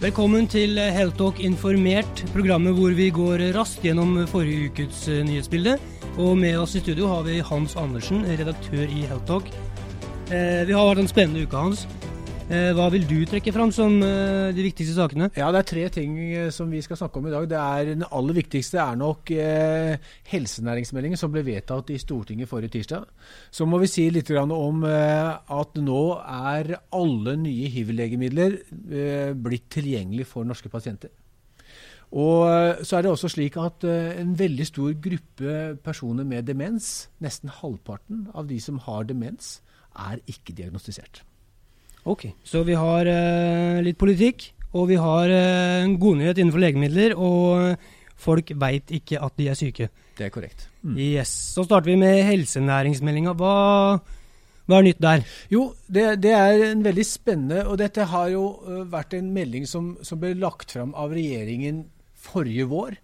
Velkommen til Heltalk informert, programmet hvor vi går raskt gjennom forrige ukets eh, nyhetsbilde. Og med oss i studio har vi Hans Andersen, redaktør i Heltalk. Eh, vi har vært en spennende uke, Hans. Eh, hva vil du trekke fram som eh, de viktigste sakene? Ja, Det er tre ting eh, som vi skal snakke om i dag. Det er, den aller viktigste er nok eh, helsenæringsmeldingen som ble vedtatt i Stortinget forrige tirsdag. Så må vi si litt om eh, at nå er alle nye hiv-legemidler eh, blitt tilgjengelig for norske pasienter. Og så er det også slik at en veldig stor gruppe personer med demens, nesten halvparten av de som har demens, er ikke diagnostisert. Ok, Så vi har uh, litt politikk, og vi har uh, en godnyhet innenfor legemidler. Og folk veit ikke at de er syke. Det er korrekt. Mm. Yes, Så starter vi med helsenæringsmeldinga. Hva, hva, er nytt der? Jo, det, det, er en veldig spennende Og dette har jo uh, vært en melding som, som ble lagt fram av regjeringen forrige vår.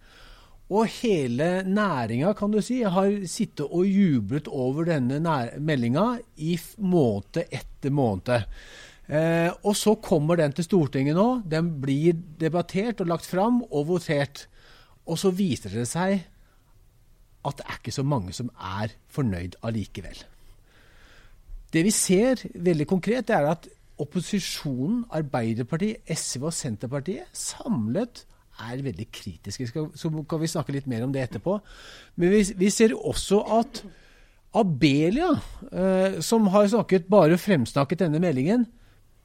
Og hele næringa kan du si, har sittet og jublet over denne meldinga i måned etter måned. Eh, og så kommer den til Stortinget nå. Den blir debattert og lagt fram og votert. Og så viser det seg at det er ikke så mange som er fornøyd allikevel. Det vi ser veldig konkret, er at opposisjonen, Arbeiderpartiet, SV og Senterpartiet, samlet er veldig kritiske. Så kan vi snakke litt mer om det etterpå. Men vi, vi ser også at Abelia, eh, som har snakket, bare fremsnakket denne meldingen,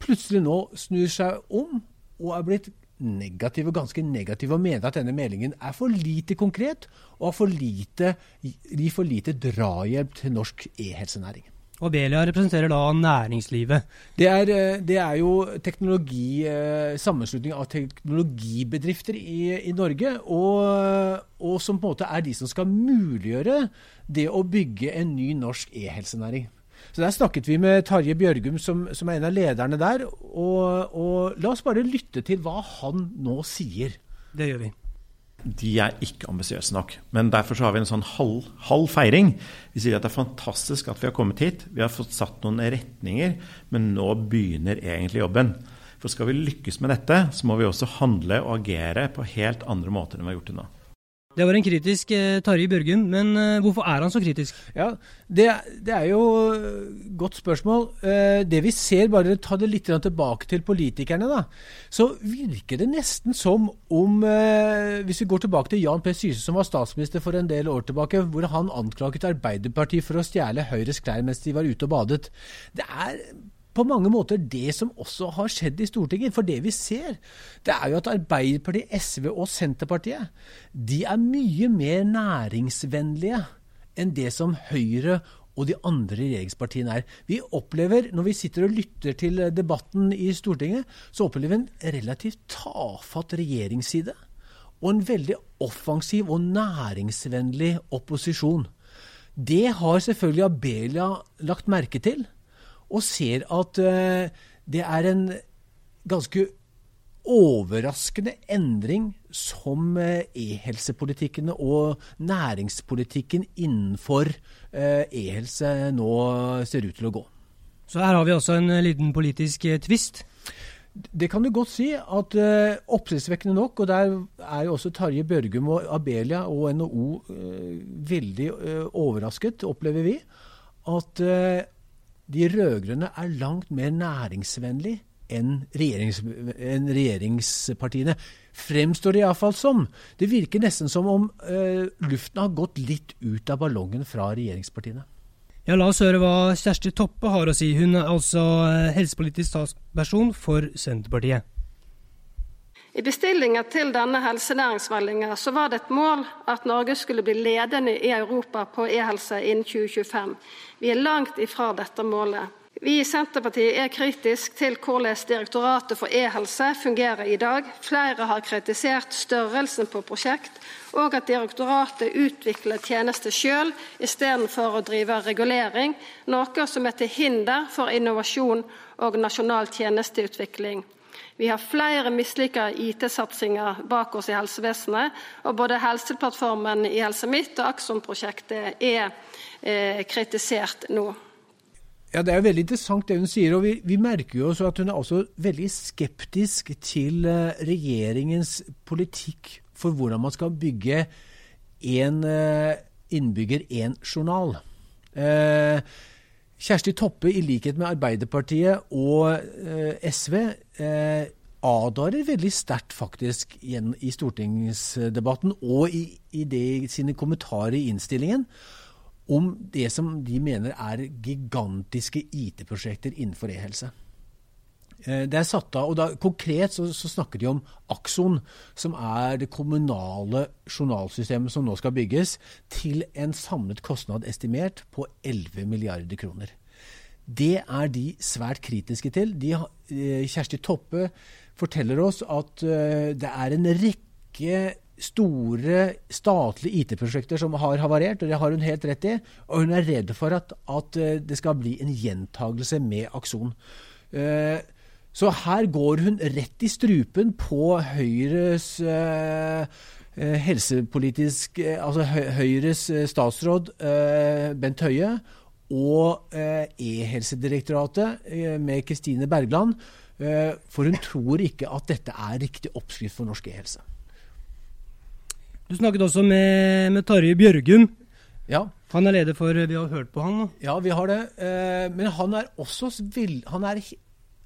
plutselig nå snur seg om og er blitt negativ og ganske negativ og mener at denne meldingen er for lite konkret og for lite, gir for lite drahjelp til norsk e-helsenæring. Og Belia representerer da næringslivet? Det er, eh, det er jo teknologi, eh, sammenslutning av teknologibedrifter i, i Norge. Og, og, som på en måte er de som skal muliggjøre det å bygge en ny norsk e-helsenæring. Så Der snakket vi med Tarje Bjørgum, som, som er en av lederne der. Og, og, la oss bare lytte til hva han nå sier. Det gjør vi. De er ikke ambisiøse nok. Men derfor så har vi en sånn halv, halv, feiring. Vi sier at det er fantastisk at vi har kommet hit. Vi har fått satt noen retninger, men nå begynner egentlig jobben. For skal vi lykkes med dette, så må vi også handle og agere på helt andre måter enn vi har gjort til nå. Det var en kritisk eh, Tarjei Børgum, men eh, hvorfor er han så kritisk? Ja, det, det er jo et godt spørsmål. Eh, det vi ser, bare ta det litt tilbake til politikerne, da, så virker det nesten som om eh, Hvis vi går tilbake til Jan P. Syse, som var statsminister for en del år tilbake, hvor han anklaget Arbeiderpartiet for å stjele Høyres klær mens de var ute og badet. Det er på mange måter det som også har skjedd i Stortinget. For det vi ser, det er jo at Arbeiderpartiet, SV og Senterpartiet de er mye mer næringsvennlige enn det som Høyre og de andre regjeringspartiene er. Vi opplever, Når vi sitter og lytter til debatten i Stortinget, så opplever vi en relativt tafatt regjeringsside. Og en veldig offensiv og næringsvennlig opposisjon. Det har selvfølgelig Abelia lagt merke til og ser at uh, det er en ganske overraskende endring som uh, e-helsepolitikken og næringspolitikken innenfor uh, e-helse nå ser ut til å gå. Så her har vi også en liten politisk tvist? Det kan du godt si. at uh, Oppsiktsvekkende nok, og der er jo også Tarje Børgum og Abelia og NHO uh, veldig uh, overrasket, opplever vi, at de rød-grønne er langt mer næringsvennlig enn regjerings, en regjeringspartiene. Fremstår det iallfall som. Det virker nesten som om eh, luften har gått litt ut av ballongen fra regjeringspartiene. Ja, La oss høre hva Kjersti Toppe har å si. Hun er altså eh, helsepolitisk talsperson for Senterpartiet. I bestillinga til denne helsenæringsmeldinga var det et mål at Norge skulle bli ledende i Europa på e-helse innen 2025. Vi er langt ifra dette målet. Vi i Senterpartiet er kritiske til hvordan Direktoratet for e-helse fungerer i dag. Flere har kritisert størrelsen på prosjekt, og at direktoratet utvikler tjenester sjøl istedenfor å drive regulering, noe som er til hinder for innovasjon og nasjonal tjenesteutvikling. Vi har flere mislykka IT-satsinger bak oss i helsevesenet, og både Helseplattformen i Helse Midt og Akson-prosjektet er eh, kritisert nå. Ja, Det er jo veldig interessant det hun sier. og Vi, vi merker jo også at hun er også veldig skeptisk til uh, regjeringens politikk for hvordan man skal bygge én uh, innbygger, én journal. Uh, Kjersti Toppe, i likhet med Arbeiderpartiet og SV, advarer veldig sterkt faktisk i stortingsdebatten og i, i det, sine kommentarer i innstillingen om det som de mener er gigantiske IT-prosjekter innenfor e-helse. Eh, det er satt av, og da, Konkret så, så, snakker de om Akson, som er det kommunale journalsystemet som nå skal bygges, til en samlet kostnad estimert på 11 milliarder kroner. Det er de svært kritiske til. De, eh, Kjersti Toppe forteller oss at uh, det er en rekke store statlige IT-prosjekter som har havarert, og det har hun helt rett i. Og hun er redd for at, at eh, det skal bli en gjentagelse med Akson. Uh, så her går hun rett i strupen på Høyres eh, helsepolitisk Altså Høyres statsråd Bent Høie og E-helsedirektoratet med Kristine Bergland. For hun tror ikke at dette er riktig oppskrift for norsk e-helse. Du snakket også med, med Tarjei Bjørgum. Ja. Han er leder for Vi har hørt på han. Da. Ja, vi har det. Eh, men han er, også han, er,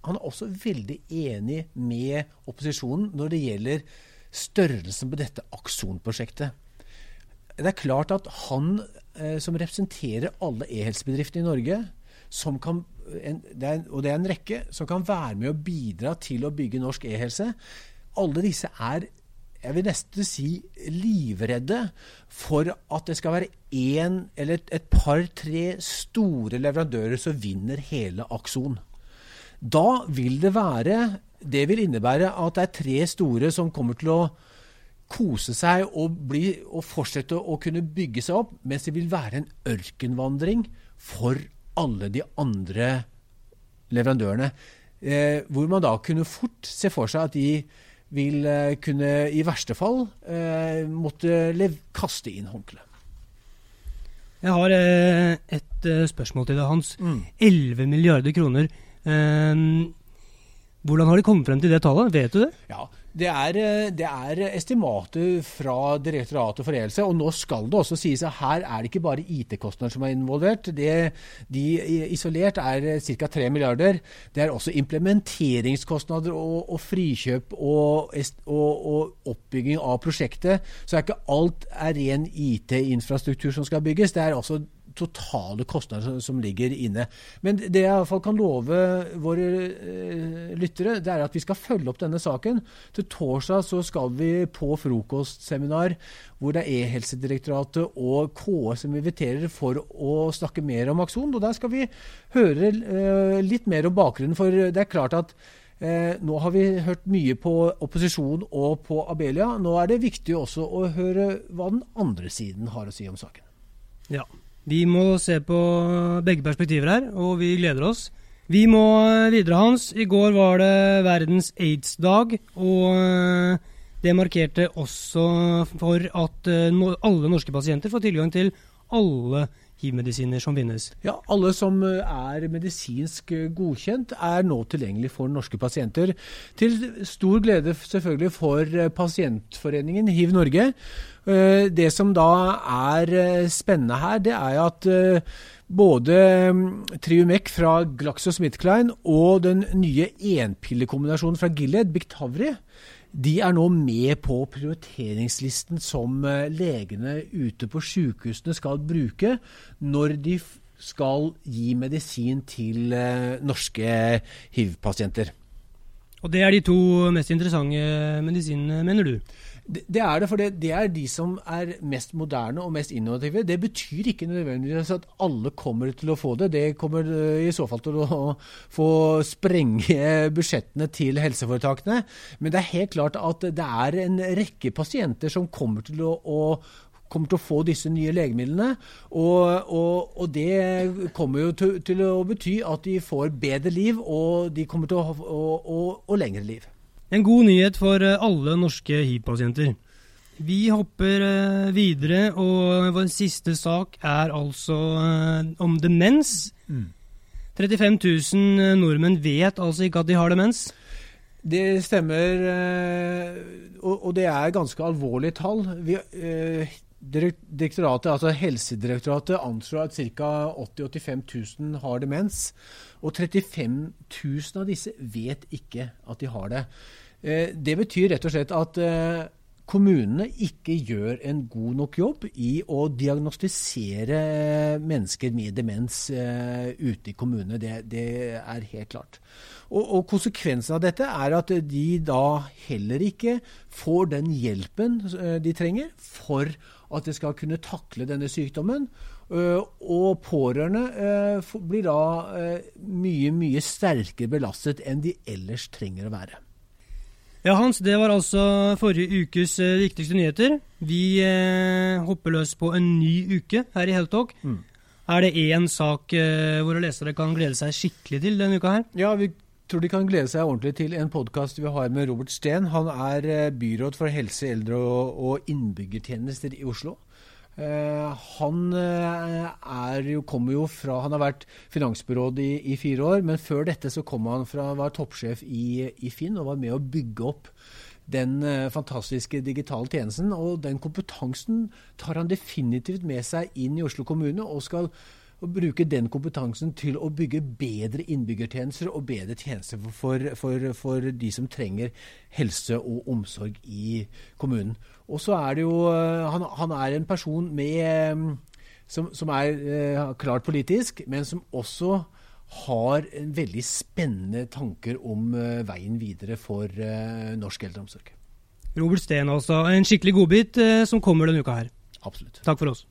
han er også veldig enig med opposisjonen når det gjelder størrelsen på dette Akson-prosjektet. Det er klart at han eh, som representerer alle e-helsebedriftene i Norge, kan, en, det er, og det er en rekke, som kan være med å bidra til å bygge norsk e-helse, alle disse er jeg vil nesten si livredde for at det skal være én eller et, et par-tre store leverandører som vinner hele Akson. Da vil det være Det vil innebære at det er tre store som kommer til å kose seg og, bli, og fortsette å kunne bygge seg opp, mens det vil være en ørkenvandring for alle de andre leverandørene. Eh, hvor man da kunne fort se for seg at de vil eh, kunne i verste fall eh, måtte kaste inn håndkleet. Jeg har eh, et spørsmål til deg, Hans. Mm. 11 milliarder kroner. Hvordan har de kommet frem til det tallet? Vet du det? Ja, det er, eh, det er, estimater fra Direktoratet for e-helse. Og nå skal det også sies at her er det ikke bare IT-kostnader som er involvert. Det, de isolert er ca. 3 milliarder. Det er også implementeringskostnader og, og frikjøp og, og, og, oppbygging av prosjektet. Så er ikke alt er ren IT-infrastruktur som skal bygges. Det er også totale kostnader som ligger inne. Men det jeg i hvert fall kan love våre uh, lyttere, det er at vi skal følge opp denne saken. Til torsdag så skal vi på frokostseminar hvor det er E-helsedirektoratet og KS som inviterer for å snakke mer om Akson. Og Der skal vi høre uh, litt mer om bakgrunnen, for det er klart at Eh, nå har vi hørt mye på opposisjon og på Abelia. Nå er det viktig også å høre hva den andre siden har å si om saken. Ja, vi må se på begge perspektiver her, og vi gleder oss. Vi må videre, Hans. I går var det verdens aids-dag, og eh, det markerte også for at eh, alle norske pasienter får tilgang til alle hiv-medisiner som finnes. Ja, alle som eh, er medisinsk godkjent, er nå tilgjengelig for norske pasienter. Til stor glede selvfølgelig for pasientforeningen Hiv Norge. Eh, det som da er eh, spennende her, det er at både mm, Triumec fra GlaxoSmithKline og den nye enpillekombinasjonen fra Gilead, Bictavri, de er nå med på prioriteringslisten som eh, legene ute på sykehusene skal bruke når de skal gi medisin til eh, norske hiv-pasienter. Og Det er de to mest interessante medisinene, mener du? Det, er det, for det, det, er de som er mest moderne og mest innovative. Det betyr ikke nødvendigvis at alle kommer til å få det. Det kommer eh, i så fall til å få sprenge budsjettene til helseforetakene. Men det er helt klart at det er en rekke pasienter som kommer til å, å kommer til å få disse nye legemidlene. Og, og, og det kommer jo til, til, å bety at de får bedre liv, og de kommer til å ha lengre liv. En god nyhet for eh, alle norske hiv-pasienter. Vi hopper eh, videre, og vår siste sak er altså eh, om demens. Mm. 35 000 nordmenn vet altså ikke at de har demens. Det stemmer, og det er ganske alvorlige tall. Vi, direktoratet, altså Helsedirektoratet anslår at ca. 80 000-85 000 har demens. Og 35 000 av disse vet ikke at de har det. Eh, det betyr rett og slett at kommunene ikke gjør en god nok jobb i å diagnostisere mennesker med demens uh, ute i kommunene. Det, det, er helt klart. Og, og Konsekvensen av dette er at de da heller ikke får den hjelpen uh, de trenger for at de skal kunne takle denne sykdommen. Uh, og pårørende blir da mye, mye sterkere belastet enn de ellers trenger å være. Ja, Hans, det var altså forrige ukes eh, viktigste nyheter. Vi eh, hopper løs på en ny uke her i Heltalk. Mm. Er det én sak eh, våre lesere kan glede seg skikkelig til denne uka her? Ja, vi tror de kan glede seg ordentlig til en podkast vi har med Robert Steen. Han er eh, byråd for helse, eldre og, og innbyggertjenester i Oslo. Uh, han uh, jo, kommer jo fra Han har vært finansbyråd i, i, fire år, men før dette så kom han fra var toppsjef i, i Finn og var med å bygge opp den uh, fantastiske digitale tjenesten. Og den kompetansen tar han definitivt med seg inn i Oslo kommune og skal og bruke den kompetansen til å bygge bedre innbyggertjenester og bedre tjenester for, for, for de som trenger helse og omsorg i kommunen. Og så er det jo eh, Han, han er en person med, eh, som, som er uh, klart politisk, men som også har veldig spennende tanker om veien videre for norsk eldreomsorg. Robert Steen, altså. En skikkelig godbit som kommer denne uka her. Absolutt. Takk for oss.